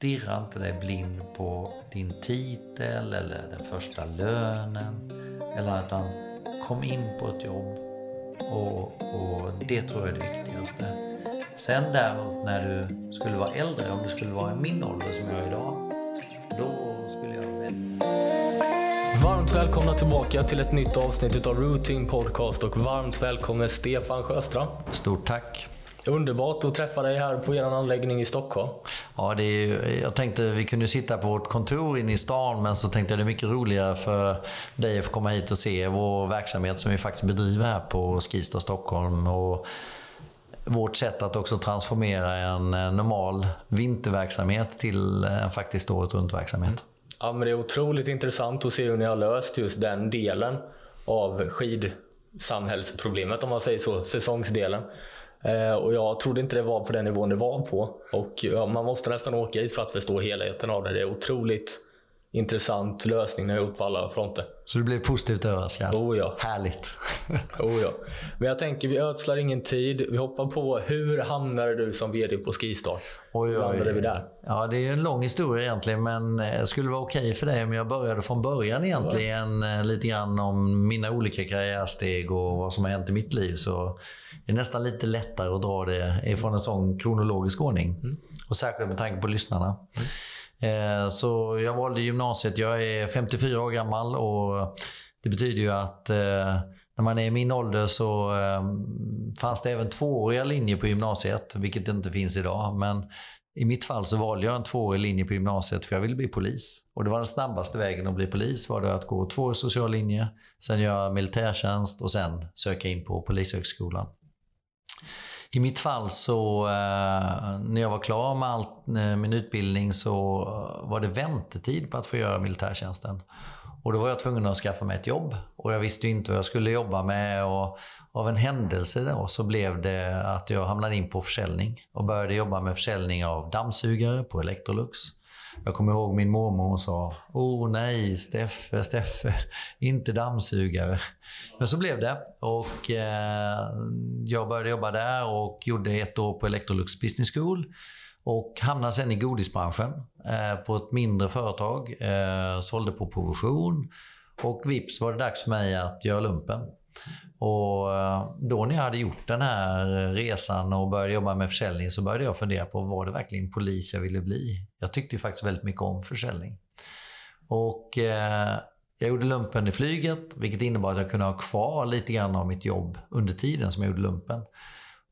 stirra inte dig blind på din titel eller den första lönen. Eller utan kom in på ett jobb och, och det tror jag är det viktigaste. Sen däremot när du skulle vara äldre, om du skulle vara i min ålder som jag är idag, då skulle jag välja Varmt välkomna tillbaka till ett nytt avsnitt utav Routine Podcast och varmt välkommen Stefan Sjöstrand. Stort tack! Underbart att träffa dig här på er anläggning i Stockholm. Ja, det är ju, jag tänkte vi kunde sitta på vårt kontor inne i stan, men så tänkte jag det är mycket roligare för dig att få komma hit och se vår verksamhet som vi faktiskt bedriver här på Skistar Stockholm. Och vårt sätt att också transformera en normal vinterverksamhet till en faktiskt året runt-verksamhet. Ja, men det är otroligt intressant att se hur ni har löst just den delen av skidsamhällsproblemet, om man säger så, säsongsdelen. Eh, och jag trodde inte det var på den nivån det var på. Och ja, man måste nästan åka hit för att förstå helheten av det. Det är otroligt intressant lösning ni har gjort på alla fronter. Så du blev positivt överraskad? Oh ja. Härligt! oh ja. Men jag tänker, vi ödslar ingen tid. Vi hoppar på. Hur hamnade du som VD på Skistar? Oj, Hur hamnade vi där? Ja, det är en lång historia egentligen, men det skulle vara okej okay för dig om jag började från början egentligen. Ja. Lite grann om mina olika karriärsteg och vad som har hänt i mitt liv. Så det är nästan lite lättare att dra det ifrån en sån kronologisk ordning. Mm. Och särskilt med tanke på lyssnarna. Mm. Eh, så jag valde gymnasiet. Jag är 54 år gammal och det betyder ju att eh, när man är i min ålder så eh, fanns det även tvååriga linjer på gymnasiet, vilket inte finns idag. Men i mitt fall så valde jag en tvåårig linje på gymnasiet för jag ville bli polis. Och det var den snabbaste vägen att bli polis var det att gå tvåårig social linje, sen göra militärtjänst och sen söka in på Polishögskolan. I mitt fall så, eh, när jag var klar med all, eh, min utbildning så eh, var det väntetid på att få göra militärtjänsten. Och då var jag tvungen att skaffa mig ett jobb. Och jag visste ju inte vad jag skulle jobba med. Och av en händelse då så blev det att jag hamnade in på försäljning. Och började jobba med försäljning av dammsugare på Electrolux. Jag kommer ihåg min mormor hon sa Åh nej, Steffe, Steffe, inte dammsugare. Men så blev det. Och eh, jag började jobba där och gjorde ett år på Electrolux Business School. Och hamnade sen i godisbranschen eh, på ett mindre företag. Eh, sålde på provision. Och vips var det dags för mig att göra lumpen. Och eh, då när jag hade gjort den här resan och började jobba med försäljning så började jag fundera på, var det verkligen polis jag ville bli? Jag tyckte ju faktiskt väldigt mycket om försäljning. Och eh, jag gjorde lumpen i flyget, vilket innebar att jag kunde ha kvar lite grann av mitt jobb under tiden som jag gjorde lumpen.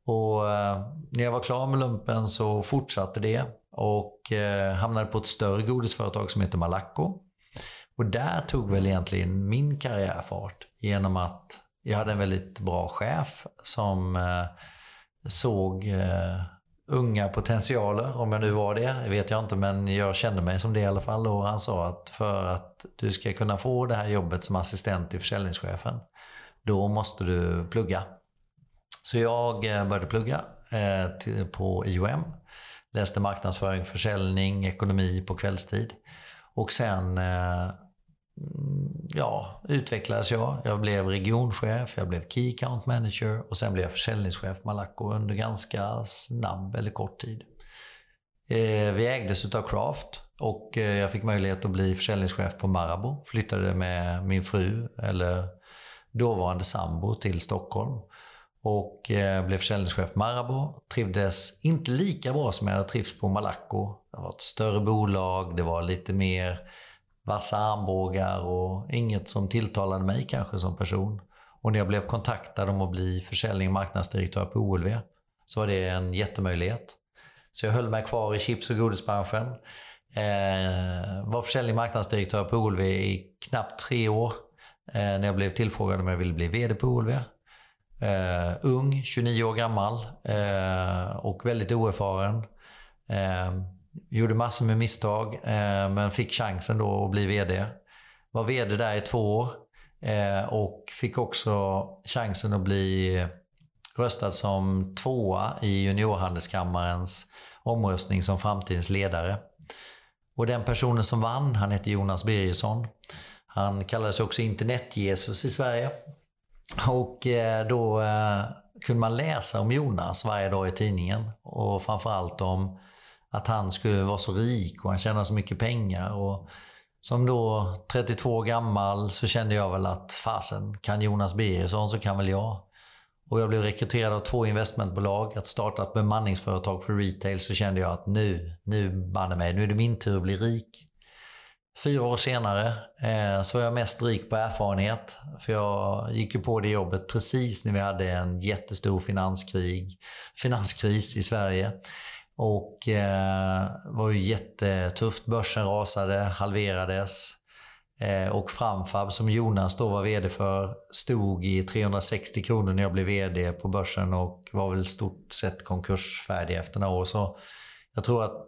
Och eh, när jag var klar med lumpen så fortsatte det och eh, hamnade på ett större godisföretag som heter Malaco. Och där tog väl egentligen min karriärfart genom att jag hade en väldigt bra chef som eh, såg eh, unga potentialer, om jag nu var det, det vet jag inte, men jag kände mig som det i alla fall. Och han sa att för att du ska kunna få det här jobbet som assistent till försäljningschefen, då måste du plugga. Så jag eh, började plugga på IOM. Läste marknadsföring, försäljning, ekonomi på kvällstid. Och sen Mm, ja, utvecklades jag. Jag blev regionchef, jag blev Key Account Manager och sen blev jag försäljningschef på Malaco under ganska snabb eller kort tid. Eh, vi ägdes utav Craft och eh, jag fick möjlighet att bli försäljningschef på Marabou. Flyttade med min fru, eller dåvarande sambo, till Stockholm. Och eh, blev försäljningschef på Marabou. Trivdes inte lika bra som jag hade trivts på Malaco. Det var ett större bolag, det var lite mer vassa armbågar och inget som tilltalade mig kanske som person. Och när jag blev kontaktad om att bli försäljning och marknadsdirektör på OLV så var det en jättemöjlighet. Så jag höll mig kvar i chips och godisbranschen. Eh, var försäljning och marknadsdirektör på OLV i knappt tre år. Eh, när jag blev tillfrågad om jag ville bli VD på OLV. Eh, ung, 29 år gammal eh, och väldigt oerfaren. Eh, Gjorde massor med misstag, eh, men fick chansen då att bli VD. Var VD där i två år eh, och fick också chansen att bli röstad som tvåa i juniorhandelskammarens omröstning som framtidens ledare. Och den personen som vann, han hette Jonas Birgersson. Han kallades också internet-Jesus i Sverige. Och eh, då eh, kunde man läsa om Jonas varje dag i tidningen och framförallt om att han skulle vara så rik och han tjänar så mycket pengar. Och som då 32 år gammal så kände jag väl att fasen, kan Jonas Birgersson så kan väl jag. Och jag blev rekryterad av två investmentbolag att starta ett bemanningsföretag för retail så kände jag att nu, nu banne mig, nu är det min tur att bli rik. Fyra år senare eh, så var jag mest rik på erfarenhet. För jag gick ju på det jobbet precis när vi hade en jättestor finanskrig, finanskris i Sverige. Och eh, var ju jättetufft. Börsen rasade, halverades. Eh, och Framfab, som Jonas då var VD för, stod i 360 kronor när jag blev VD på börsen och var väl stort sett konkursfärdig efter några år. Så jag tror att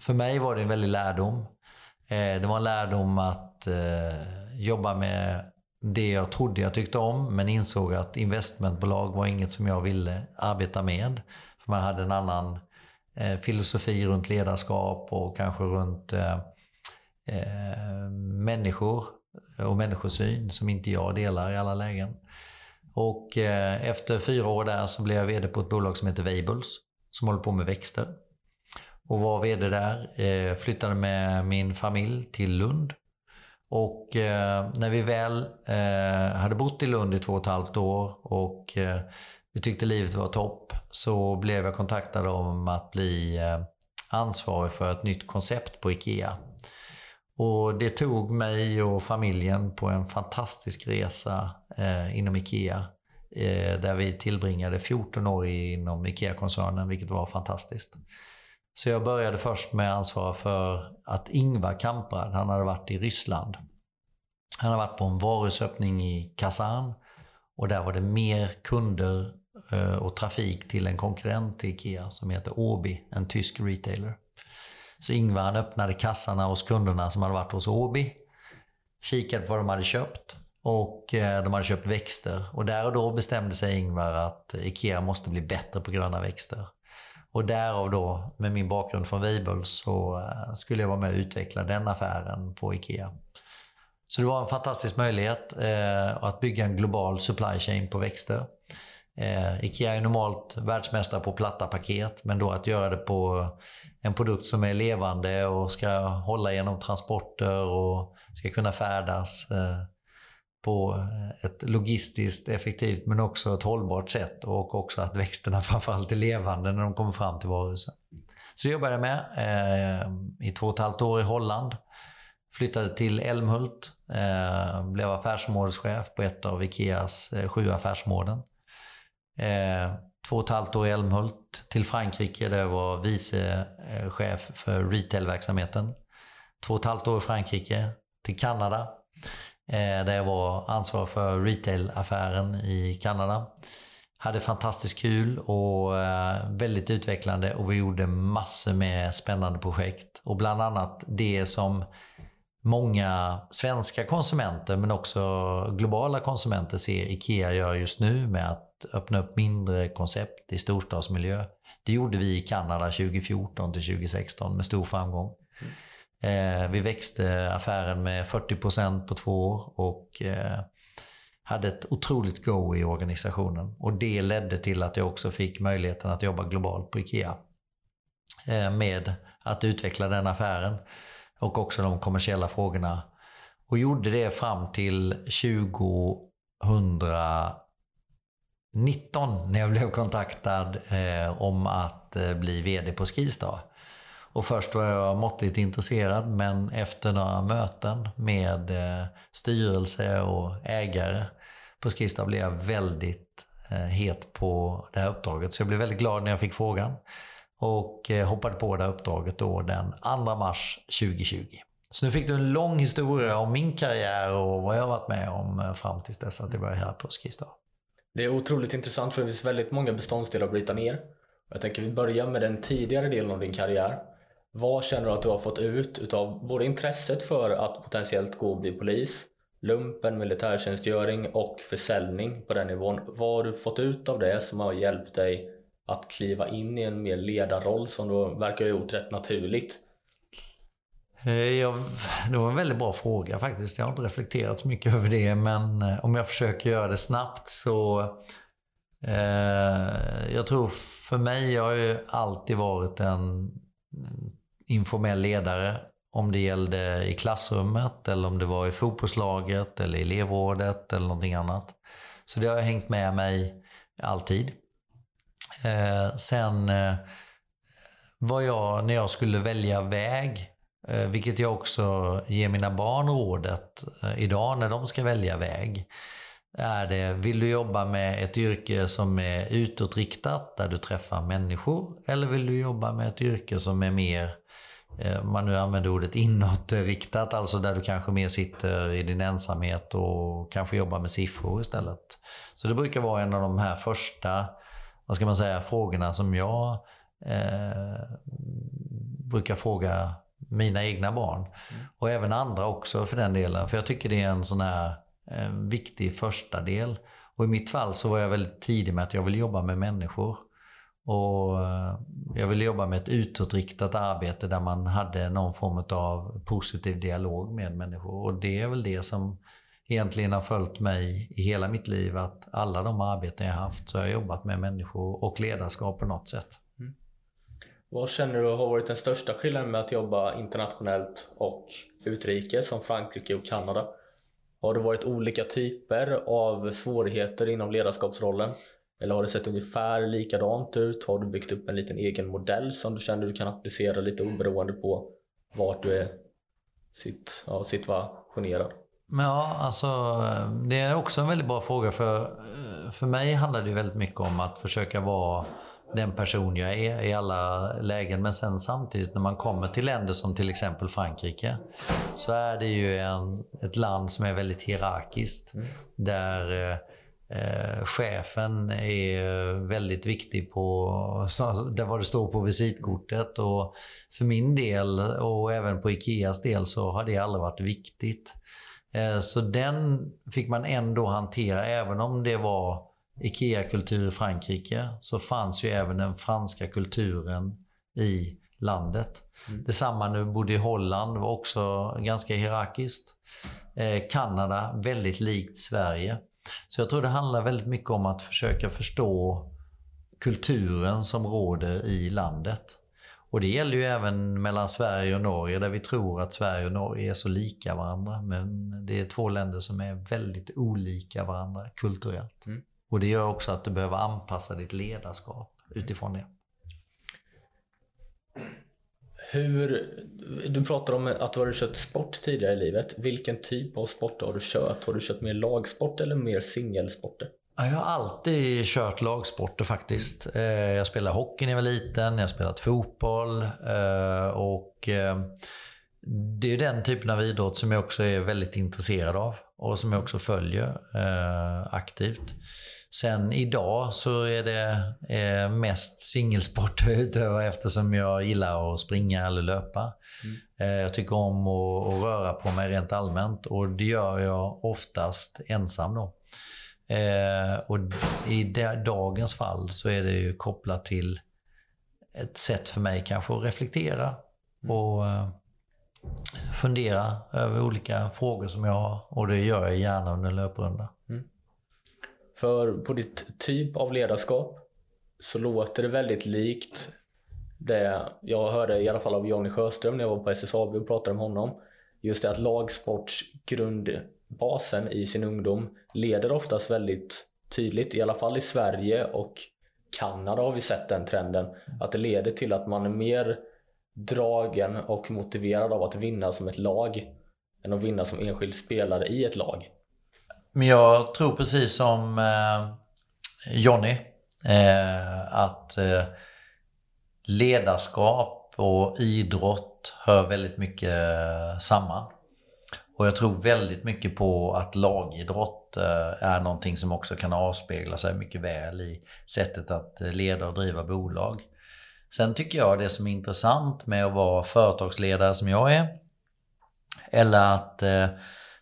för mig var det en väldig lärdom. Eh, det var en lärdom att eh, jobba med det jag trodde jag tyckte om, men insåg att investmentbolag var inget som jag ville arbeta med. För man hade en annan eh, filosofi runt ledarskap och kanske runt eh, eh, människor och människosyn som inte jag delar i alla lägen. Och eh, efter fyra år där så blev jag VD på ett bolag som heter Weibulls som håller på med växter. Och var VD där. Eh, flyttade med min familj till Lund. Och eh, när vi väl eh, hade bott i Lund i två och ett halvt år och eh, vi tyckte livet var topp så blev jag kontaktad om att bli eh, ansvarig för ett nytt koncept på IKEA. Och det tog mig och familjen på en fantastisk resa eh, inom IKEA. Eh, där vi tillbringade 14 år inom IKEA-koncernen, vilket var fantastiskt. Så jag började först med att ansvara för att Ingvar Kamprad, han hade varit i Ryssland. Han hade varit på en varusöppning i Kazan och där var det mer kunder Eh, och trafik till en konkurrent till IKEA som heter Åby, en tysk retailer. Så Ingvar han öppnade kassarna hos kunderna som hade varit hos Åby. Kikade på vad de hade köpt. Och eh, de hade köpt växter. Och där och då bestämde sig Ingvar att IKEA måste bli bättre på gröna växter. Och därav då, med min bakgrund från Weibull, så eh, skulle jag vara med och utveckla den affären på IKEA. Så det var en fantastisk möjlighet eh, att bygga en global supply chain på växter. Eh, IKEA är normalt världsmästare på platta paket, men då att göra det på en produkt som är levande och ska hålla genom transporter och ska kunna färdas eh, på ett logistiskt effektivt men också ett hållbart sätt och också att växterna framförallt är levande när de kommer fram till varuhusen. Så det jobbade jag med eh, i två och ett halvt år i Holland. Flyttade till Älmhult, eh, blev affärsområdeschef på ett av Ikeas eh, sju affärsområden. Eh, två och ett halvt år i Älmhult till Frankrike där jag var vice eh, chef för retailverksamheten. Två och ett halvt år i Frankrike till Kanada eh, där jag var ansvarig för retailaffären i Kanada. Hade fantastiskt kul och eh, väldigt utvecklande och vi gjorde massor med spännande projekt. Och bland annat det som många svenska konsumenter men också globala konsumenter ser IKEA göra just nu med att öppna upp mindre koncept i storstadsmiljö. Det gjorde vi i Kanada 2014 till 2016 med stor framgång. Mm. Eh, vi växte affären med 40% på två år och eh, hade ett otroligt go i organisationen. Och det ledde till att jag också fick möjligheten att jobba globalt på IKEA. Eh, med att utveckla den affären och också de kommersiella frågorna. Och gjorde det fram till 2019 när jag blev kontaktad eh, om att eh, bli VD på Skistar. Och först var jag måttligt intresserad men efter några möten med eh, styrelse och ägare på Skistar blev jag väldigt eh, het på det här uppdraget. Så jag blev väldigt glad när jag fick frågan. Och eh, hoppade på det här uppdraget då den 2 mars 2020. Så nu fick du en lång historia om min karriär och vad jag varit med om eh, fram tills dess att jag började här på Skistar. Det är otroligt intressant för det finns väldigt många beståndsdelar att bryta ner. Jag tänker vi börjar med den tidigare delen av din karriär. Vad känner du att du har fått ut utav både intresset för att potentiellt gå och bli polis, lumpen, militärtjänstgöring och försäljning på den nivån. Vad har du fått ut av det som har hjälpt dig att kliva in i en mer ledarroll som då verkar ha gjort rätt naturligt? Eh, jag, det var en väldigt bra fråga faktiskt. Jag har inte reflekterat så mycket över det, men eh, om jag försöker göra det snabbt så... Eh, jag tror för mig, jag har ju alltid varit en informell ledare. Om det gällde i klassrummet eller om det var i fotbollslaget eller i elevrådet eller någonting annat. Så det har hängt med mig alltid. Eh, sen eh, var jag, när jag skulle välja väg, eh, vilket jag också ger mina barn rådet eh, idag när de ska välja väg, är det, vill du jobba med ett yrke som är utåtriktat, där du träffar människor? Eller vill du jobba med ett yrke som är mer, eh, om man nu använder ordet inåtriktat, alltså där du kanske mer sitter i din ensamhet och kanske jobbar med siffror istället? Så det brukar vara en av de här första, vad ska man säga, frågorna som jag eh, brukar fråga mina egna barn. Mm. Och även andra också för den delen. För jag tycker det är en sån här en viktig första del. Och i mitt fall så var jag väldigt tidig med att jag vill jobba med människor. Och eh, jag ville jobba med ett utåtriktat arbete där man hade någon form av positiv dialog med människor. Och det är väl det som egentligen har följt mig i hela mitt liv. Att alla de arbeten jag haft så har jag jobbat med människor och ledarskap på något sätt. Mm. Vad känner du har varit den största skillnaden med att jobba internationellt och utrikes som Frankrike och Kanada? Har det varit olika typer av svårigheter inom ledarskapsrollen? Eller har det sett ungefär likadant ut? Har du byggt upp en liten egen modell som du känner du kan applicera lite oberoende på vart du är sitt, ja, situationerad? Ja, alltså det är också en väldigt bra fråga för, för mig handlar det väldigt mycket om att försöka vara den person jag är i alla lägen. Men sen samtidigt när man kommer till länder som till exempel Frankrike så är det ju en, ett land som är väldigt hierarkiskt. Mm. Där eh, chefen är väldigt viktig på det vad det står på visitkortet. Och för min del och även på Ikeas del så har det aldrig varit viktigt. Eh, så den fick man ändå hantera även om det var IKEA-kultur i Frankrike så fanns ju även den franska kulturen i landet. Mm. Detsamma när vi bodde i Holland var också ganska hierarkiskt. Eh, Kanada väldigt likt Sverige. Så jag tror det handlar väldigt mycket om att försöka förstå kulturen som råder i landet. Och det gäller ju även mellan Sverige och Norge där vi tror att Sverige och Norge är så lika varandra. Men det är två länder som är väldigt olika varandra kulturellt. Mm. Och det gör också att du behöver anpassa ditt ledarskap utifrån det. Hur, du pratar om att du har kört sport tidigare i livet. Vilken typ av sport har du kört? Har du kört mer lagsport eller mer singelsporter? Jag har alltid kört lagsporter faktiskt. Eh, jag spelade hockey när jag var liten, jag har spelat fotboll eh, och eh, det är den typen av idrott som jag också är väldigt intresserad av och som jag också följer aktivt. Sen idag så är det mest singelsport jag utövar eftersom jag gillar att springa eller löpa. Mm. Jag tycker om att, att, röra på mig rent allmänt och det gör jag oftast ensam då. Eh, och i dagens fall så är det ju kopplat till ett sätt för mig kanske att reflektera mm. och eh, fundera över olika frågor som jag har. Och det gör jag gärna under en löprunda. Mm. För på ditt typ av ledarskap så låter det väldigt likt det jag hörde i alla fall av Jonny Sjöström när jag var på SSAB och pratade med honom. Just det att basen i sin ungdom leder oftast väldigt tydligt, i alla fall i Sverige och Kanada har vi sett den trenden, att det leder till att man är mer dragen och motiverad av att vinna som ett lag än att vinna som enskild spelare i ett lag. Men jag tror precis som eh, Jonny eh, att eh, ledarskap och idrott hör väldigt mycket eh, samman. Och jag tror väldigt mycket på att lagidrott eh, är någonting som också kan avspegla sig mycket väl i sättet att eh, leda och driva bolag. Sen tycker jag det som är intressant med att vara företagsledare som jag är, eller att eh,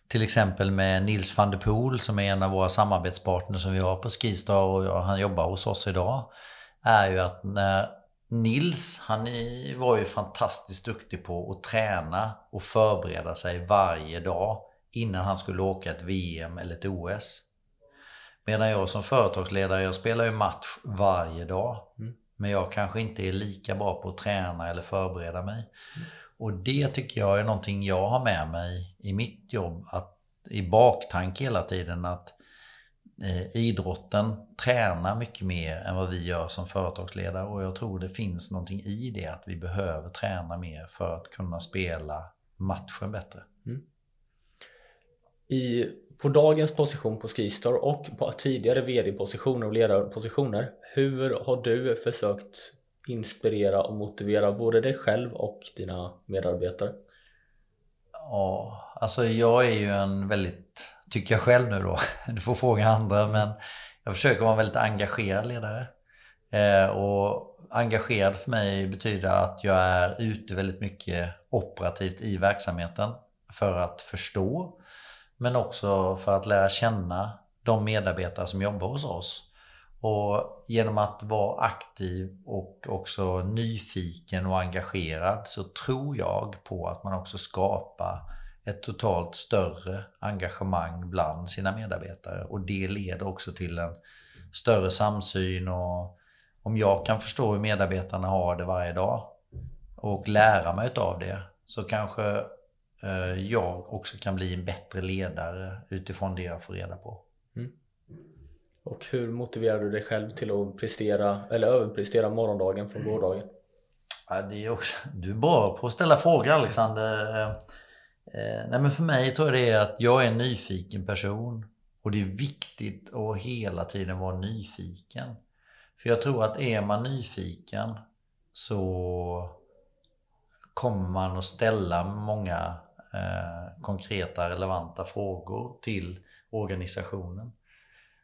till exempel med Nils van der Poel som är en av våra samarbetspartners som vi har på Skistar och han jobbar hos oss idag. Är ju att när Nils, han var ju fantastiskt duktig på att träna och förbereda sig varje dag innan han skulle åka ett VM eller ett OS. Medan jag som företagsledare, jag spelar ju match varje dag. Mm. Men jag kanske inte är lika bra på att träna eller förbereda mig. Och det tycker jag är någonting jag har med mig i mitt jobb. Att i baktanke hela tiden att idrotten tränar mycket mer än vad vi gör som företagsledare. Och jag tror det finns någonting i det att vi behöver träna mer för att kunna spela matchen bättre. Mm. I, på dagens position på Skistar och på tidigare vd-positioner och ledarpositioner, hur har du försökt inspirera och motivera både dig själv och dina medarbetare? Ja, alltså jag är ju en väldigt, tycker jag själv nu då, du får fråga andra, men jag försöker vara en väldigt engagerad ledare. Eh, och engagerad för mig betyder att jag är ute väldigt mycket operativt i verksamheten för att förstå, men också för att lära känna de medarbetare som jobbar hos oss. Och genom att vara aktiv och också nyfiken och engagerad så tror jag på att man också skapar ett totalt större engagemang bland sina medarbetare. Och det leder också till en större samsyn och om jag kan förstå hur medarbetarna har det varje dag och lära mig av det så kanske eh, jag också kan bli en bättre ledare utifrån det jag får reda på. Mm. Och hur motiverar du dig själv till att prestera eller överprestera morgondagen från gårdagen? Ja, det är också, du är bra på att ställa frågor Alexander. Eh, nej men för mig tror jag det är att jag är en nyfiken person. Och det är viktigt att hela tiden vara nyfiken. För jag tror att är man nyfiken så kommer man att ställa många eh, konkreta relevanta frågor till organisationen.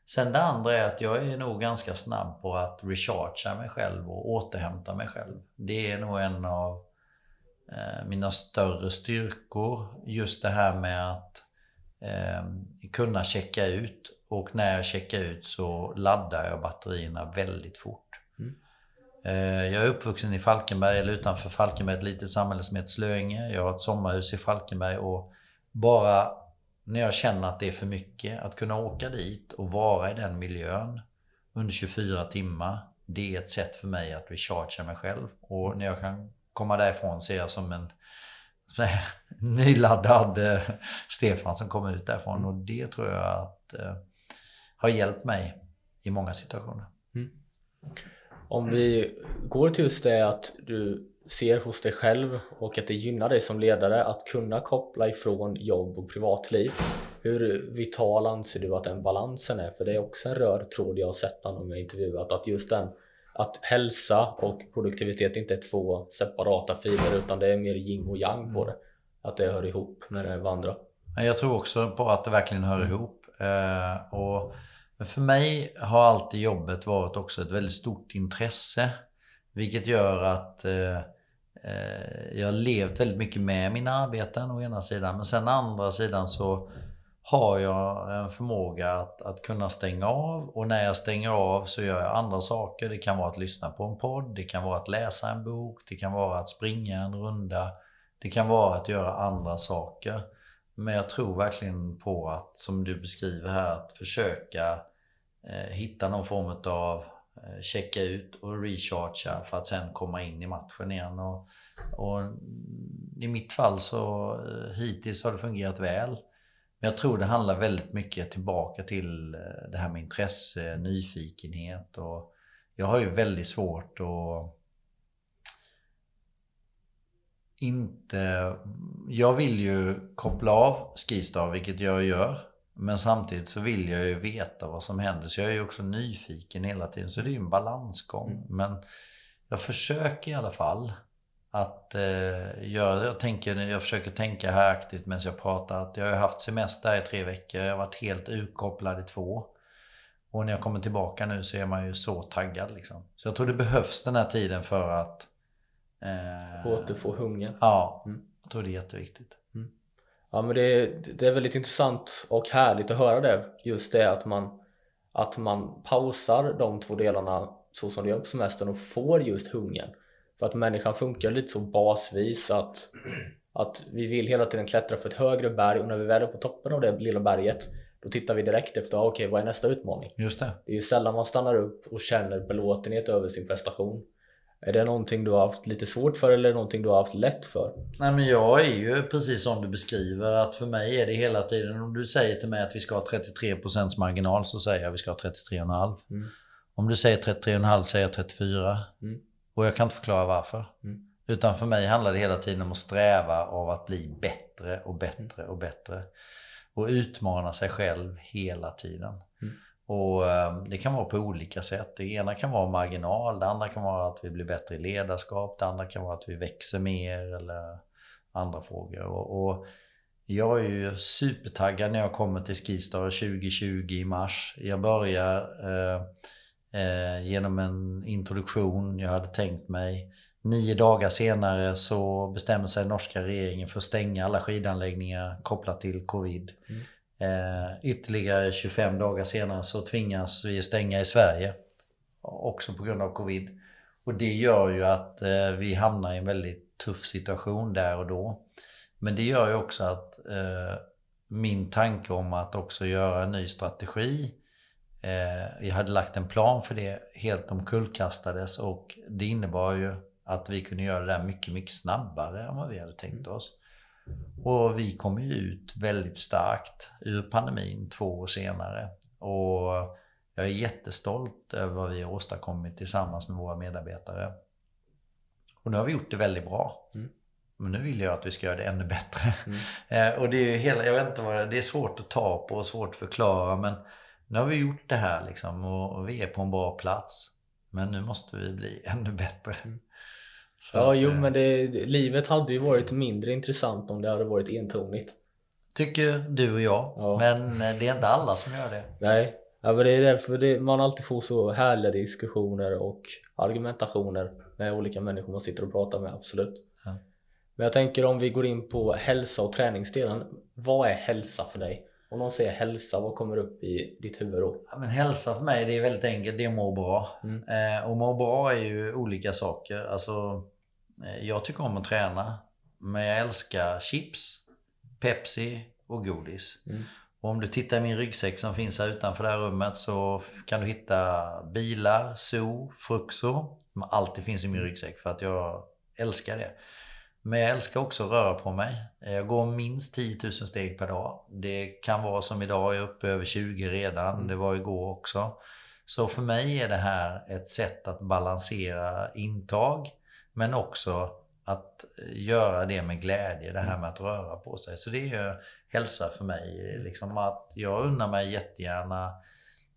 Sen det andra är att jag är nog ganska snabb på att rechargea mig själv och återhämta mig själv. Det är nog en av mina större styrkor. Just det här med att eh, kunna checka ut och när jag checkar ut så laddar jag batterierna väldigt fort. Mm. Eh, jag är uppvuxen i Falkenberg, eller utanför Falkenberg, ett litet samhälle som heter Slöinge. Jag har ett sommarhus i Falkenberg och bara när jag känner att det är för mycket, att kunna åka dit och vara i den miljön under 24 timmar. Det är ett sätt för mig att rechargea mig själv. Och när jag kan komma därifrån ser jag som en nyladdad eh, Stefan som kommer ut därifrån. Och det tror jag att eh, har hjälpt mig i många situationer. Mm. Om vi går till just det att du ser hos dig själv och att det gynnar dig som ledare att kunna koppla ifrån jobb och privatliv. Hur vital anser du att den balansen är? För det är också en röd tråd jag har sett bland de jag intervjuat att just den att hälsa och produktivitet inte är två separata filer utan det är mer yin och yang på det. Att det hör ihop när det vandrar. Jag tror också på att det verkligen hör ihop. Eh, och för mig har alltid jobbet varit också ett väldigt stort intresse. Vilket gör att eh, eh, jag har levt väldigt mycket med mina arbeten å ena sidan. Men sen å andra sidan så har jag en förmåga att, att kunna stänga av. Och när jag stänger av så gör jag andra saker. Det kan vara att lyssna på en podd, det kan vara att läsa en bok, det kan vara att springa en runda. Det kan vara att göra andra saker. Men jag tror verkligen på att, som du beskriver här, att försöka eh, hitta någon form av eh, checka ut och rechargea för att sen komma in i matchen igen. Och, och I mitt fall så eh, hittills har det fungerat väl. Men jag tror det handlar väldigt mycket tillbaka till eh, det här med intresse, nyfikenhet och jag har ju väldigt svårt att inte... Jag vill ju koppla av Skistar, vilket jag gör. Men samtidigt så vill jag ju veta vad som händer. Så jag är ju också nyfiken hela tiden. Så det är ju en balansgång. Mm. Men jag försöker i alla fall att eh, jag, jag, tänker, jag försöker tänka här aktivt medan jag pratar. Att jag har haft semester i tre veckor. Jag har varit helt utkopplad i två. Och när jag kommer tillbaka nu så är man ju så taggad liksom. Så jag tror det behövs den här tiden för att Eh, Återfå hungern. Ja, mm. jag tror det är jätteviktigt. Mm. Ja men det är, det är väldigt intressant och härligt att höra det. Just det att man, att man pausar de två delarna så som du gör på semestern och får just hungern. För att människan funkar lite så basvis att, att vi vill hela tiden klättra för ett högre berg och när vi väl är på toppen av det lilla berget då tittar vi direkt efter, okej okay, vad är nästa utmaning? Just det. Det är ju sällan man stannar upp och känner belåtenhet över sin prestation. Är det någonting du har haft lite svårt för eller någonting du har haft lätt för? Nej men jag är ju precis som du beskriver att för mig är det hela tiden om du säger till mig att vi ska ha 33% marginal så säger jag att vi ska ha 33,5. Mm. Om du säger 33,5 säger jag 34. Mm. Och jag kan inte förklara varför. Mm. Utan för mig handlar det hela tiden om att sträva av att bli bättre och bättre och bättre. Och utmana sig själv hela tiden. Mm. Och eh, Det kan vara på olika sätt. Det ena kan vara marginal, det andra kan vara att vi blir bättre i ledarskap, det andra kan vara att vi växer mer eller andra frågor. Och, och jag är ju supertaggad när jag kommer till Skistar 2020 i mars. Jag börjar eh, eh, genom en introduktion jag hade tänkt mig. Nio dagar senare så bestämmer sig norska regeringen för att stänga alla skidanläggningar kopplat till covid. Mm. Eh, ytterligare 25 dagar senare så tvingas vi stänga i Sverige. Också på grund av covid. Och det gör ju att eh, vi hamnar i en väldigt tuff situation där och då. Men det gör ju också att eh, min tanke om att också göra en ny strategi vi hade lagt en plan för det, helt omkullkastades och det innebar ju att vi kunde göra det där mycket, mycket snabbare än vad vi hade tänkt oss. Och vi kom ju ut väldigt starkt ur pandemin två år senare. Och jag är jättestolt över vad vi har åstadkommit tillsammans med våra medarbetare. Och nu har vi gjort det väldigt bra. Mm. Men nu vill jag att vi ska göra det ännu bättre. Mm. Eh, och det är ju hela, jag vet inte vad det är, det är svårt att ta på och svårt att förklara men nu har vi gjort det här liksom och vi är på en bra plats. Men nu måste vi bli ännu bättre. Mm. ja, att, jo men det, livet hade ju varit mindre intressant om det hade varit entonigt. Tycker du och jag. Ja. Men eh, det är inte alla som gör det. Nej, ja, men det är därför det, man alltid får så härliga diskussioner och argumentationer med olika människor man sitter och pratar med, absolut. Ja. Men jag tänker om vi går in på hälsa och träningsdelen. Vad är hälsa för dig? Om någon säger hälsa, vad kommer upp i ditt huvud då? Ja, men hälsa för mig, det är väldigt enkelt. Det är att må bra. Mm. Eh, och må bra är ju olika saker. Alltså, eh, jag tycker om att träna. Men jag älskar chips, Pepsi och godis. Mm. Och om du tittar i min ryggsäck som finns här utanför det här rummet så kan du hitta bilar, zoo, Fruxo. Som alltid finns i min ryggsäck för att jag älskar det. Men jag älskar också att röra på mig. Jag går minst 10 000 steg per dag. Det kan vara som idag, jag är uppe över 20 redan. Mm. Det var igår också. Så för mig är det här ett sätt att balansera intag men också att göra det med glädje, det här med att röra på sig. Så det är ju hälsa för mig. Liksom att jag unnar mig jättegärna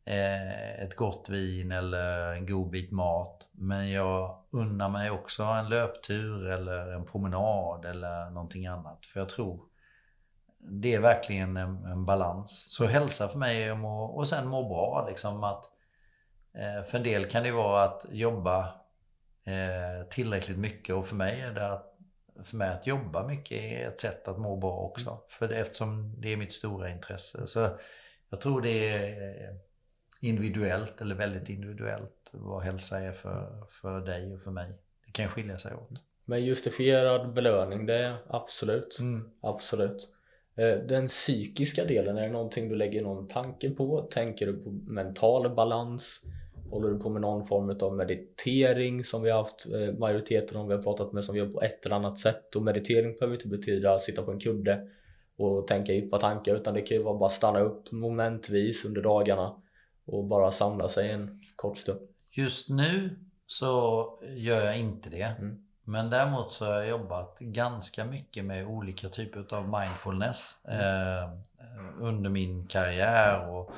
ett gott vin eller en god bit mat. Men jag unnar mig också en löptur eller en promenad eller någonting annat. För jag tror det är verkligen en, en balans. Så hälsa för mig är att må, och sen må bra. Liksom att, eh, för en del kan det vara att jobba eh, tillräckligt mycket och för mig är det att för mig att jobba mycket är ett sätt att må bra också. För det, eftersom det är mitt stora intresse. Så jag tror det är individuellt eller väldigt individuellt vad hälsa är för, för dig och för mig. Det kan skilja sig åt. Men justifierad belöning, det är absolut. Mm. Absolut. Eh, den psykiska delen, är det någonting du lägger någon tanke på? Tänker du på mental balans? Håller du på med någon form av meditering som vi har haft eh, majoriteten av vi har pratat med som gör på ett eller annat sätt? Och meditering behöver inte betyda att sitta på en kudde och tänka djupa tankar utan det kan ju vara bara stanna upp momentvis under dagarna och bara samla sig en kort stund? Just nu så gör jag inte det. Mm. Men däremot så har jag jobbat ganska mycket med olika typer av mindfulness mm. eh, under min karriär och,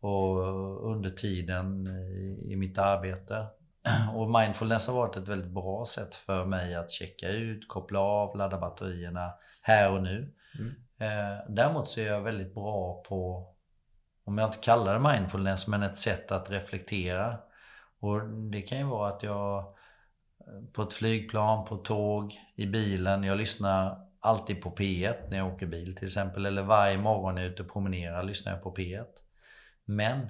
och under tiden i, i, mitt arbete. Och mindfulness har varit ett väldigt bra sätt för mig att checka ut, koppla av, ladda batterierna här och nu. Mm. Eh, däremot så är jag väldigt bra på om jag inte kallar det mindfulness, men ett sätt att reflektera. Och det kan ju vara att jag eh, på ett flygplan, på tåg, i bilen. Jag lyssnar alltid på P1 när jag åker bil till exempel. Eller varje morgon när jag är ute och promenerar lyssnar jag på P1. Men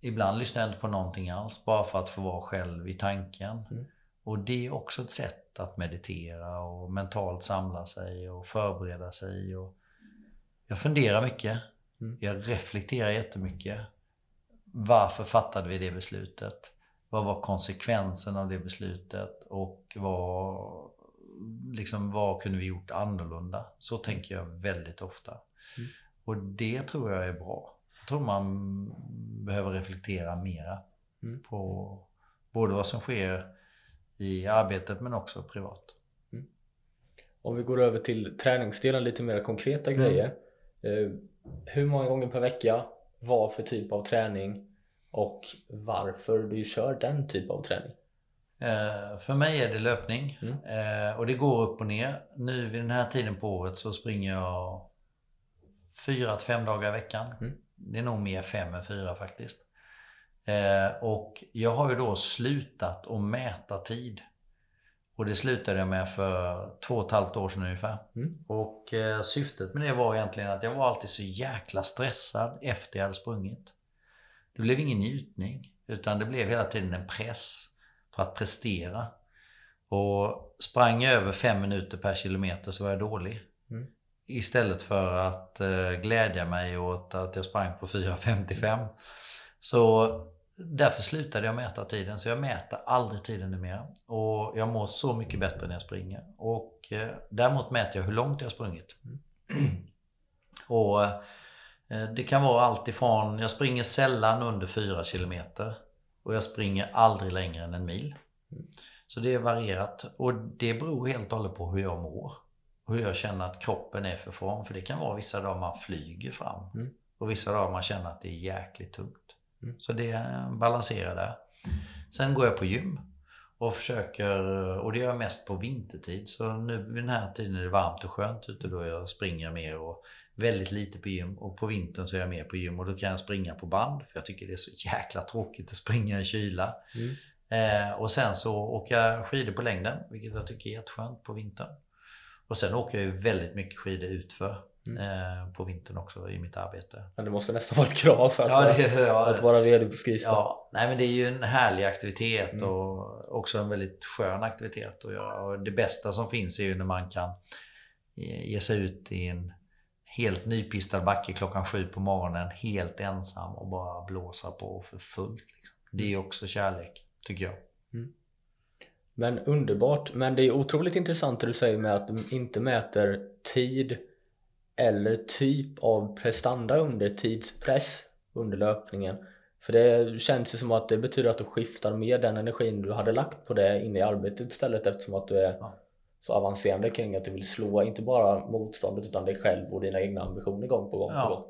ibland lyssnar jag inte på någonting alls. Bara för att få vara själv i tanken. Mm. Och det är också ett sätt att meditera och mentalt samla sig och förbereda sig. Och jag funderar mycket. Mm. Jag reflekterar jättemycket. Varför fattade vi det beslutet? vad var konsekvensen av det beslutet och vad, liksom, vad kunde vi gjort annorlunda? Så tänker jag väldigt ofta. Mm. Och det tror jag är bra. Jag tror man behöver reflektera mera mm. på både vad som sker i arbetet men också privat. Mm. Om vi går över till träningsdelen, lite mer konkreta mm. grejer. Hur många gånger per vecka? Vad för typ av träning? Och varför du kör den typ av träning? Eh, för mig är det löpning mm. eh, och det går upp och ner. Nu vid den här tiden på året så springer jag fyra till fem dagar i veckan. Mm. Det är nog mer fem än fyra faktiskt. Eh, och jag har ju då slutat att mäta tid. Och det slutade jag med för två och ett halvt år sedan ungefär. Mm. Och eh, syftet med det var egentligen att jag var alltid så jäkla stressad efter jag hade sprungit. Det blev ingen njutning. Utan det blev hela tiden en press på att prestera. Och sprang jag över fem minuter per kilometer så var jag dålig. Mm. Istället för att eh, glädja mig åt att jag sprang på 4.55. Så därför slutade jag mäta tiden. Så jag mäter aldrig tiden numera. Och jag mår så mycket bättre när jag springer. Och eh, däremot mäter jag hur långt jag har sprungit. Och eh, det kan vara allt ifrån, jag springer sällan under 4 kilometer. Och jag springer aldrig längre än en mil. Så det är varierat. Och det beror helt och hållet på hur jag mår. Och hur jag känner att kroppen är för form. För det kan vara vissa dagar man flyger fram. Mm. Och vissa dagar man känner att det är jäkligt tungt. Mm. Så det balanserar där. Sen går jag på gym. Och försöker, och det gör jag mest på vintertid. Så nu vid den här tiden är det varmt och skönt ute då jag springer mer och väldigt lite på gym. Och på vintern så är jag mer på gym och då kan jag springa på band. För jag tycker det är så jäkla tråkigt att springa i kyla. Mm. Eh, och sen så åker jag skidor på längden, vilket jag tycker är jätteskönt på vintern. Och sen åker jag ju väldigt mycket skidor utför. Mm. Eh, på vintern också i mitt arbete. Men det måste nästan vara ett krav för att, ja, det, vara, ja, att vara VD på Skistar. Ja, nej men det är ju en härlig aktivitet mm. och också en väldigt skön aktivitet att göra. Och det bästa som finns är ju när man kan ge sig ut i en helt nypistad backe klockan sju på morgonen helt ensam och bara blåsa på för fullt. Liksom. Det är också kärlek, tycker jag. Mm. Men underbart. Men det är otroligt intressant det du säger med att du inte mäter tid eller typ av prestanda under tidspress under löpningen. För det känns ju som att det betyder att du skiftar med den energin du hade lagt på det in i arbetet istället eftersom att du är så avancerande kring att du vill slå inte bara motståndet utan dig själv och dina egna ambitioner gång på gång. Ja. På gång.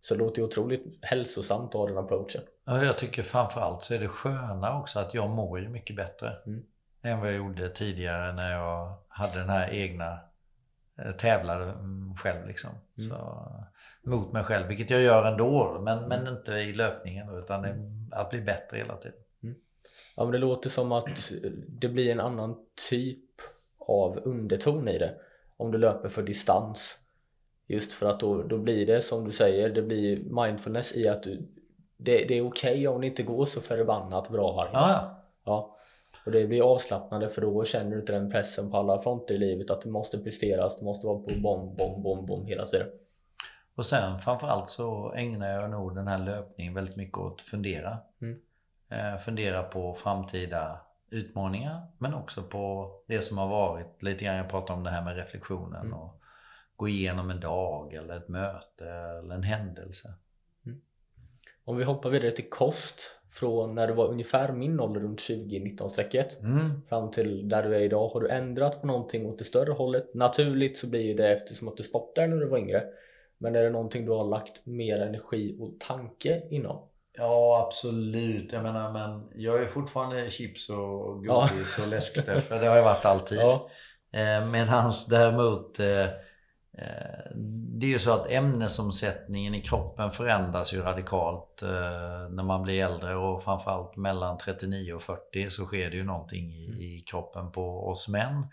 Så det låter otroligt hälsosamt att ha den approachen. Ja, jag tycker framförallt så är det sköna också att jag mår ju mycket bättre mm. än vad jag gjorde tidigare när jag hade den här egna tävlar själv liksom. Mm. Så, mot mig själv, vilket jag gör ändå. Men, men inte i löpningen utan det, att bli bättre hela tiden. Mm. Ja men det låter som att det blir en annan typ av underton i det. Om du löper för distans. Just för att då, då blir det som du säger, det blir mindfulness i att du det, det är okej okay om det inte går så förbannat bra varje gång. Ja, ja. Och det blir avslappnande för då känner du inte den pressen på alla fronter i livet att det måste presteras, det måste vara på bom, bom, bom, bom hela tiden. Och sen framförallt så ägnar jag nog den här löpningen väldigt mycket åt att fundera. Mm. Eh, fundera på framtida utmaningar men också på det som har varit. Lite grann jag pratade om det här med reflektionen mm. och gå igenom en dag eller ett möte eller en händelse. Mm. Om vi hoppar vidare till kost från när du var ungefär min ålder runt 20-19 strecket mm. fram till där du är idag. Har du ändrat på någonting åt det större hållet? Naturligt så blir ju det eftersom att du sportade när du var yngre. Men är det någonting du har lagt mer energi och tanke inom? Ja, absolut. Jag menar, men jag är fortfarande chips och godis ja. och läsksteffe. Det har jag varit alltid. Ja. Eh, däremot Eh, det är ju så att ämnesomsättningen i kroppen förändras ju radikalt eh, när man blir äldre och framförallt mellan 39 och 40 så sker det ju någonting i, mm. i kroppen på oss män.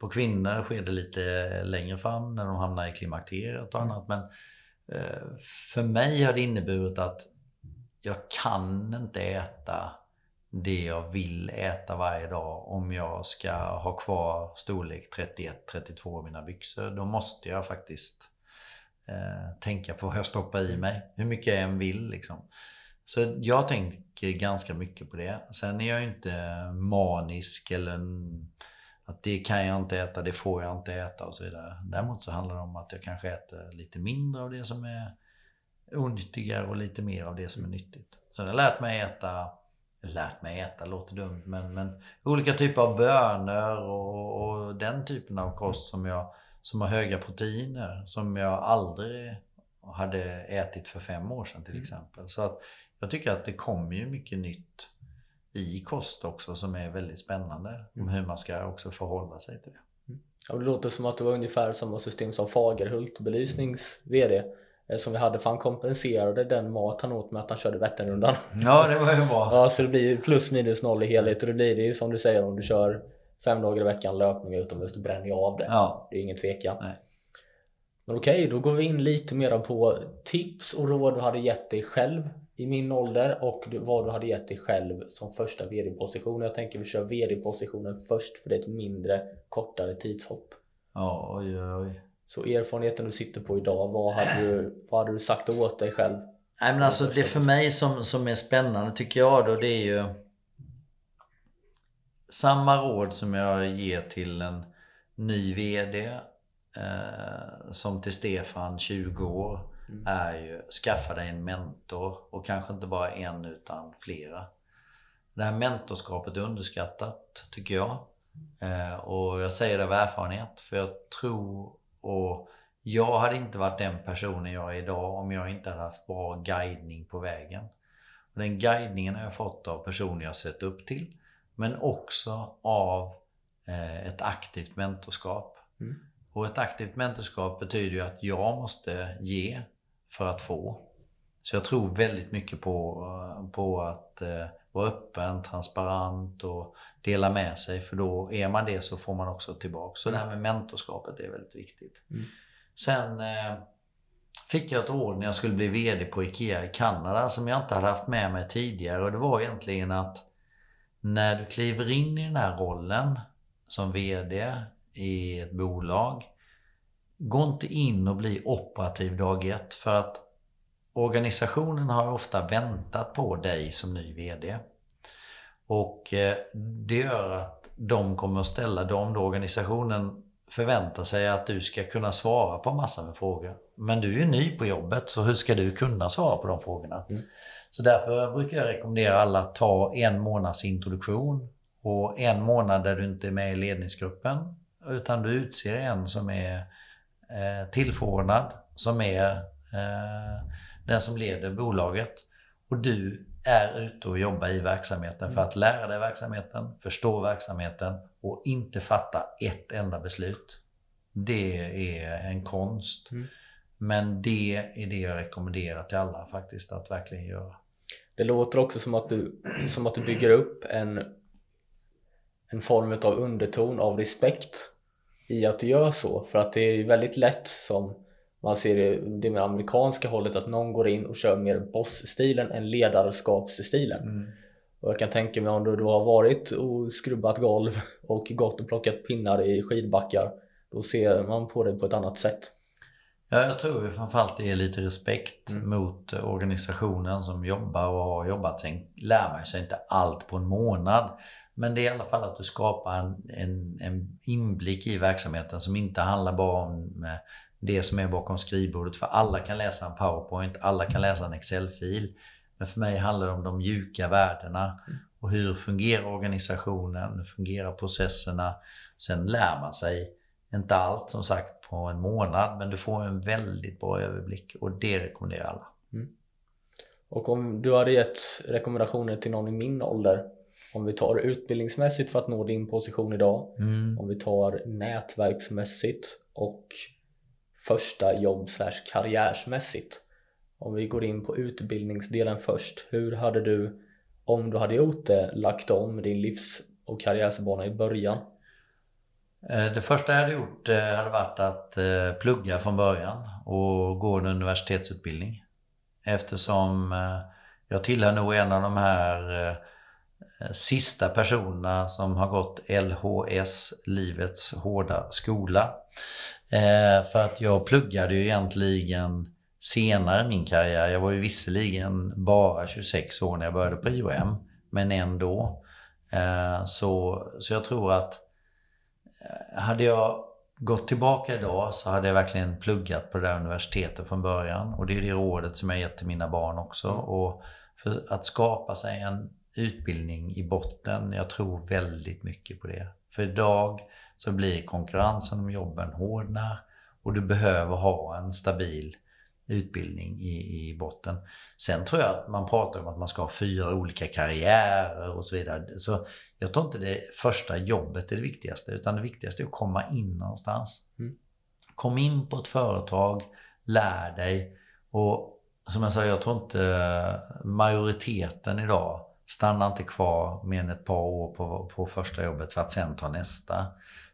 På kvinnor sker det lite längre fram när de hamnar i klimakteriet och annat. Men eh, för mig har det inneburit att jag kan inte äta det jag vill äta varje dag om jag ska ha kvar storlek 31-32 i mina byxor. Då måste jag faktiskt eh, tänka på vad jag stoppar i mig. Hur mycket jag än vill liksom. Så jag tänker ganska mycket på det. Sen är jag inte manisk eller att det kan jag inte äta, det får jag inte äta och så vidare. Däremot så handlar det om att jag kanske äter lite mindre av det som är onyttigare och lite mer av det som är nyttigt. Så jag har lärt mig äta, lärt mig äta låter dumt, men, men olika typer av bönor och, och den typen av kost som, jag, som har höga proteiner som jag aldrig hade ätit för fem år sedan till mm. exempel. Så att jag tycker att det kommer ju mycket nytt i kost också som är väldigt spännande. Om mm. hur man ska också förhålla sig till det. Mm. Ja, det låter som att det var ungefär samma system som Fagerhult, belysnings VD som vi hade för han kompenserade den mat han åt med att han körde Vätternrundan. Ja, det var ju bra. ja, så det blir plus minus noll i helhet och det blir det som du säger om du kör fem dagar i veckan löpning utomhus, då bränner jag av det. Ja. Det är ingen tvekan. Nej. Men okej, då går vi in lite mer på tips och råd du hade gett dig själv i min ålder och vad du hade gett dig själv som första VD-position. Jag tänker vi kör VD-positionen först för det är ett mindre, kortare tidshopp. Ja, oj, oj. Så erfarenheten du sitter på idag, vad hade du, vad hade du sagt åt dig själv? Nej men alltså det för mig som, som är spännande tycker jag då det är ju samma råd som jag ger till en ny VD eh, som till Stefan 20 år mm. är ju skaffa dig en mentor och kanske inte bara en utan flera. Det här mentorskapet är underskattat tycker jag. Eh, och jag säger det av erfarenhet för jag tror och jag hade inte varit den personen jag är idag om jag inte hade haft bra guidning på vägen. Och den guidningen har jag fått av personer jag sett upp till. Men också av eh, ett aktivt mentorskap. Mm. Och ett aktivt mentorskap betyder ju att jag måste ge för att få. Så jag tror väldigt mycket på, på att eh, vara öppen, transparent och dela med sig. För då är man det så får man också tillbaka. Så det här med mentorskapet är väldigt viktigt. Mm. Sen eh, fick jag ett råd när jag skulle bli VD på IKEA i Kanada som jag inte hade haft med mig tidigare. Och det var egentligen att när du kliver in i den här rollen som VD i ett bolag Gå inte in och bli operativ dag ett för att organisationen har ofta väntat på dig som ny VD. Och eh, det gör att de kommer att ställa, de då organisationen förväntar sig att du ska kunna svara på massor med frågor. Men du är ju ny på jobbet, så hur ska du kunna svara på de frågorna? Mm. Så därför brukar jag rekommendera alla att ta en månads introduktion och en månad där du inte är med i ledningsgruppen. Utan du utser en som är eh, tillförordnad som är eh, den som leder bolaget. Och du är ute och jobbar i verksamheten för att lära dig verksamheten, förstå verksamheten och inte fatta ett enda beslut. Det är en konst. Mm. Men det är det jag rekommenderar till alla faktiskt att verkligen göra. Det låter också som att du, som att du bygger upp en, en form av underton av respekt i att du gör så. För att det är väldigt lätt som man ser det med amerikanska hållet att någon går in och kör mer boss-stilen än ledarskapsstilen. Mm. Och jag kan tänka mig om du, du har varit och skrubbat golv och gått och plockat pinnar i skidbackar. Då ser man på det på ett annat sätt. Ja, jag tror ju framförallt det är lite respekt mm. mot organisationen som jobbar och har jobbat. Sen lär man sig inte allt på en månad. Men det är i alla fall att du skapar en, en, en inblick i verksamheten som inte handlar bara om eh, det som är bakom skrivbordet. För alla kan läsa en powerpoint, alla kan läsa en Excel-fil. Men för mig handlar det om de mjuka värdena. Mm. Och hur fungerar organisationen? Hur fungerar processerna? Sen lär man sig, inte allt som sagt på en månad, men du får en väldigt bra överblick och det rekommenderar alla. Mm. Och om du hade gett rekommendationer till någon i min ålder om vi tar utbildningsmässigt för att nå din position idag, mm. om vi tar nätverksmässigt och första jobb karriärsmässigt. Om vi går in på utbildningsdelen först. Hur hade du, om du hade gjort det, lagt om din livs och karriärsbana i början? Eh, det första jag hade gjort eh, hade varit att eh, plugga från början och gå en universitetsutbildning. Eftersom jag tillhör nog en av de här sista personerna som har gått LHS, Livets hårda skola. Eh, för att jag pluggade ju egentligen senare i min karriär. Jag var ju visserligen bara 26 år när jag började på IOM, men ändå. Eh, så, så jag tror att eh, hade jag gått tillbaka idag så hade jag verkligen pluggat på det där universitetet från början. Och det är det rådet som jag gett till mina barn också. Mm. Och för att skapa sig en utbildning i botten, jag tror väldigt mycket på det. För idag så blir konkurrensen om jobben hårdnar och du behöver ha en stabil utbildning i, i botten. Sen tror jag att man pratar om att man ska ha fyra olika karriärer och så vidare. Så jag tror inte det första jobbet är det viktigaste, utan det viktigaste är att komma in någonstans. Mm. Kom in på ett företag, lär dig och som jag sa, jag tror inte majoriteten idag stannar inte kvar mer än ett par år på, på första jobbet för att sen ta nästa.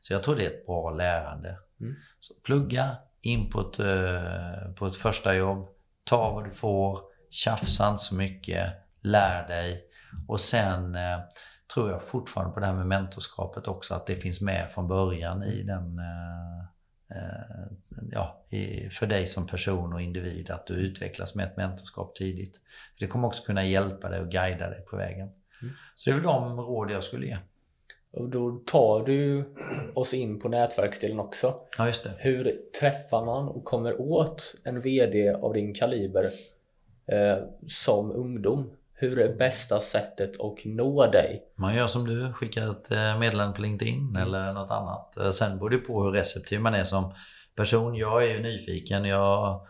Så jag tror det är ett bra lärande. Mm. Så plugga, in på ett, eh, på ett första jobb, ta vad du får, tjafsa inte så mycket, lär dig och sen eh, tror jag fortfarande på det här med mentorskapet också, att det finns med från början i den eh, ja, för dig som person och individ, att du utvecklas med ett mentorskap tidigt. För det kommer också kunna hjälpa dig och guida dig på vägen. Mm. Så det är väl de råd jag skulle ge. Och då tar du oss in på nätverksdelen också. Ja, just det. Hur träffar man och kommer åt en VD av din kaliber eh, som ungdom? Hur är bästa sättet att nå dig? Man gör som du, skickar ett eh, meddelande på LinkedIn mm. eller något annat. Eh, sen beror det på hur receptiv man är som person. Jag är ju nyfiken. Jag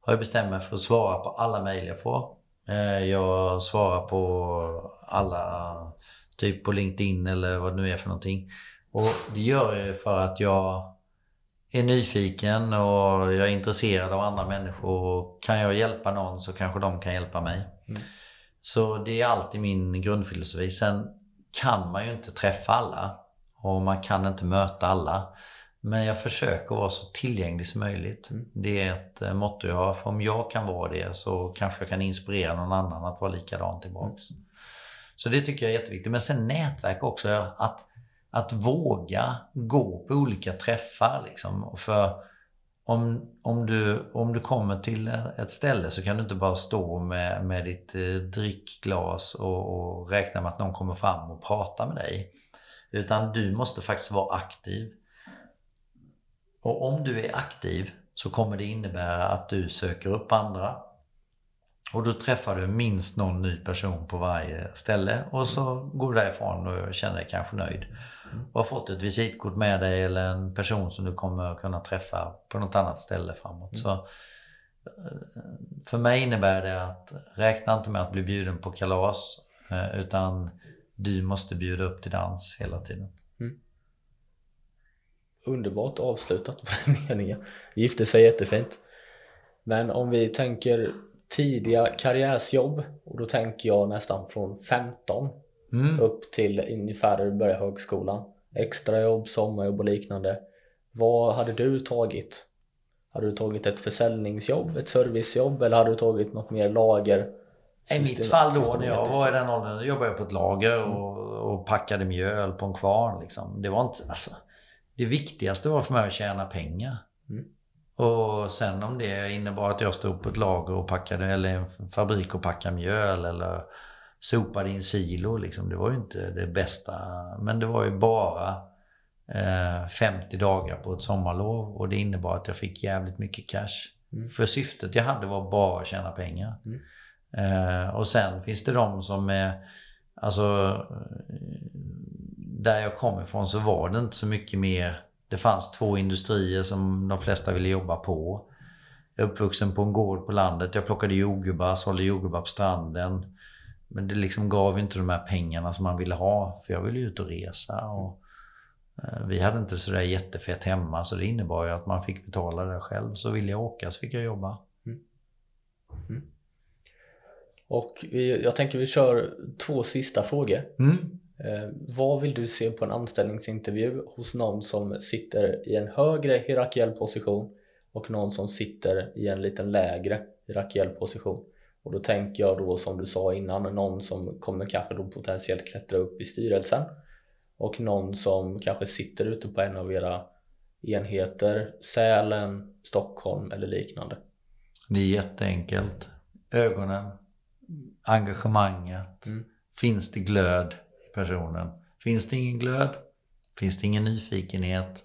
har ju bestämt mig för att svara på alla mejl jag får. Eh, jag svarar på alla Typ på LinkedIn eller vad det nu är för någonting. Och det gör jag för att jag är nyfiken och jag är intresserad av andra människor. Kan jag hjälpa någon så kanske de kan hjälpa mig. Mm. Så det är alltid min grundfilosofi. Sen kan man ju inte träffa alla och man kan inte möta alla. Men jag försöker vara så tillgänglig som möjligt. Mm. Det är ett eh, motto jag har. För om jag kan vara det så kanske jag kan inspirera någon annan att vara likadan tillbaks. Mm. Så det tycker jag är jätteviktigt. Men sen nätverk också. Att, att våga gå på olika träffar. Liksom. För om, om, du, om du kommer till ett ställe så kan du inte bara stå med, med ditt eh, drickglas och, och räkna med att någon kommer fram och pratar med dig. Utan du måste faktiskt vara aktiv. Och om du är aktiv så kommer det innebära att du söker upp andra. Och då träffar du minst någon ny person på varje ställe och så går du därifrån och känner dig kanske nöjd. Och har fått ett visitkort med dig eller en person som du kommer kunna träffa på något annat ställe framåt. Så eh, för mig innebär det att räkna inte med att bli bjuden på kalas eh, utan du måste bjuda upp till dans hela tiden. Mm. Underbart avslutat på den meningen. Gifte sig jättefint. Men om vi tänker tidiga karriärsjobb och då tänker jag nästan från 15 mm. upp till ungefär du börjar högskolan. Extrajobb, sommarjobb och liknande. Vad hade du tagit? Hade du tagit ett försäljningsjobb, ett servicejobb eller hade du tagit något mer lager? I mitt fall då när jag var i den åldern, jobbade jag på ett lager mm. och, och packade mjöl på en kvarn. Liksom. Det var inte, alltså, det viktigaste var för mig att tjäna pengar. Mm. Och sen om det innebar att jag stod på ett lager och packade, eller en fabrik och packade mjöl eller sopade in silo. Liksom. Det var ju inte det bästa. Men det var ju bara eh, 50 dagar på ett sommarlov och det innebar att jag fick jävligt mycket cash. Mm. För syftet jag hade var bara att tjäna pengar. Mm. Eh, och sen finns det de som är, alltså där jag kommer ifrån så var det inte så mycket mer det fanns två industrier som de flesta ville jobba på. Jag är uppvuxen på en gård på landet. Jag plockade jordgubbar, sålde jordgubbar på stranden. Men det liksom gav inte de här pengarna som man ville ha. För jag ville ut och resa. Och, eh, vi hade inte sådär jättefett hemma så det innebar ju att man fick betala det själv. Så ville jag åka så fick jag jobba. Mm. Mm. Och jag tänker vi kör två sista frågor. Mm. Eh, vad vill du se på en anställningsintervju hos någon som sitter i en högre hierarkiell position och någon som sitter i en lite lägre hierarkiell position? Och då tänker jag då som du sa innan, någon som kommer kanske då potentiellt klättra upp i styrelsen och någon som kanske sitter ute på en av era enheter, Sälen, Stockholm eller liknande. Det är jätteenkelt. Ögonen, engagemanget. Mm. Finns det glöd personen? Finns det ingen glöd? Finns det ingen nyfikenhet?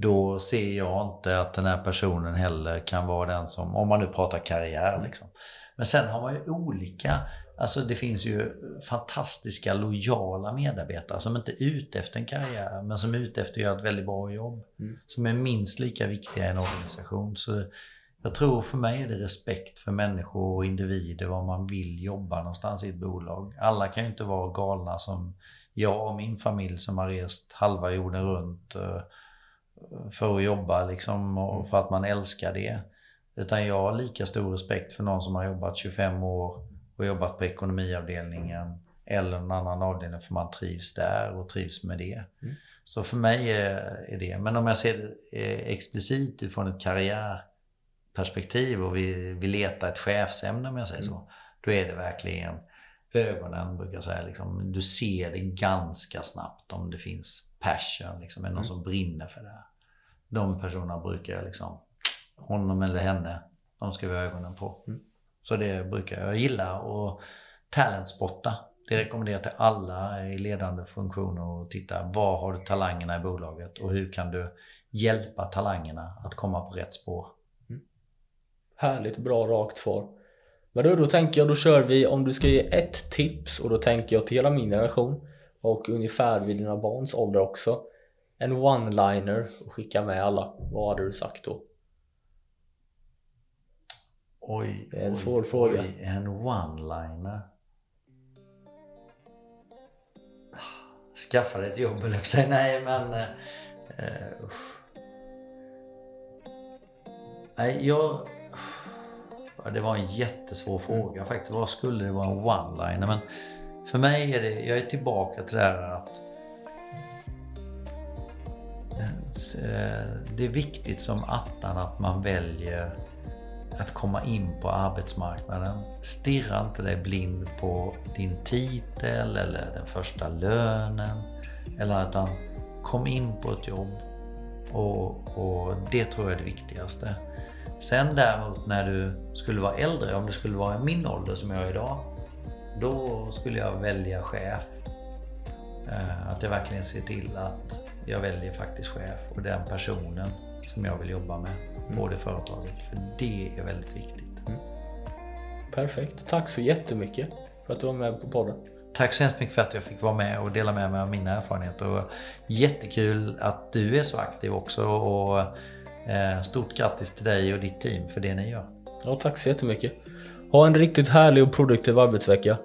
Då ser jag inte att den här personen heller kan vara den som, om man nu pratar karriär liksom. Men sen har man ju olika, alltså det finns ju fantastiska lojala medarbetare som inte är ute efter en karriär men som är ute efter att göra ett väldigt bra jobb. Mm. Som är minst lika viktiga i en organisation. Så jag tror för mig är det respekt för människor och individer, var man vill jobba någonstans i ett bolag. Alla kan ju inte vara galna som jag och min familj som har rest halva jorden runt eh, för att jobba liksom och för att man älskar det. Utan jag har lika stor respekt för någon som har jobbat 25 år och jobbat på ekonomiavdelningen eller en annan avdelning för man trivs där och trivs med det. Mm. Så för mig är, det. Men om jag ser det eh, explicit utifrån ett karriärperspektiv och vi, vi letar ett chefsämne om jag säger så. Då är det verkligen ögonen brukar jag säga. Liksom, du ser det ganska snabbt om det finns passion. Liksom, är det någon Mm. som brinner för det. De personerna brukar jag liksom, honom eller henne, de ska vi ha ögonen på. Mm. Så det brukar jag gilla. Och talentspotta. Det rekommenderar jag till alla i ledande funktioner att titta. Var har du talangerna i bolaget och hur kan du hjälpa talangerna att komma på rätt spår? Härligt, bra, rakt svar. Men då, då tänker jag, då kör vi om du ska ge ett tips och då tänker jag till hela min generation och ungefär vid dina barns ålder också. En one-liner och skicka med alla. Vad hade du sagt då? Oj, Det är en oj, svår fråga. Oj, en one-liner. Skaffa dig ett jobb eller jag säga nej men... usch. nej, jag... Det var en jättesvår fråga faktiskt. Vad skulle det vara en one-liner? Men för mig är det... Jag är tillbaka till det här att... eh, Det är viktigt som attan att man väljer att komma in på arbetsmarknaden. Stirra inte dig blind på din titel eller den första lönen. Eller utan kom in på ett jobb. Och, och det tror jag är det viktigaste. Sen däremot när du skulle vara äldre, om det skulle vara i min ålder som jag är idag. Då skulle jag välja chef. Eh, Att jag verkligen ser till att jag väljer faktiskt chef och den personen som jag vill jobba med på det företaget. För det är väldigt viktigt. Perfekt. Tack så jättemycket för att du var med på podden. Tack så hemskt mycket för att jag fick vara med och dela med mig av mina erfarenheter. Och jättekul att du är så aktiv också. Och Eh, stort grattis till dig och ditt team för det ni gör. Ja, tack så jättemycket. Ha en riktigt härlig och produktiv arbetsvecka.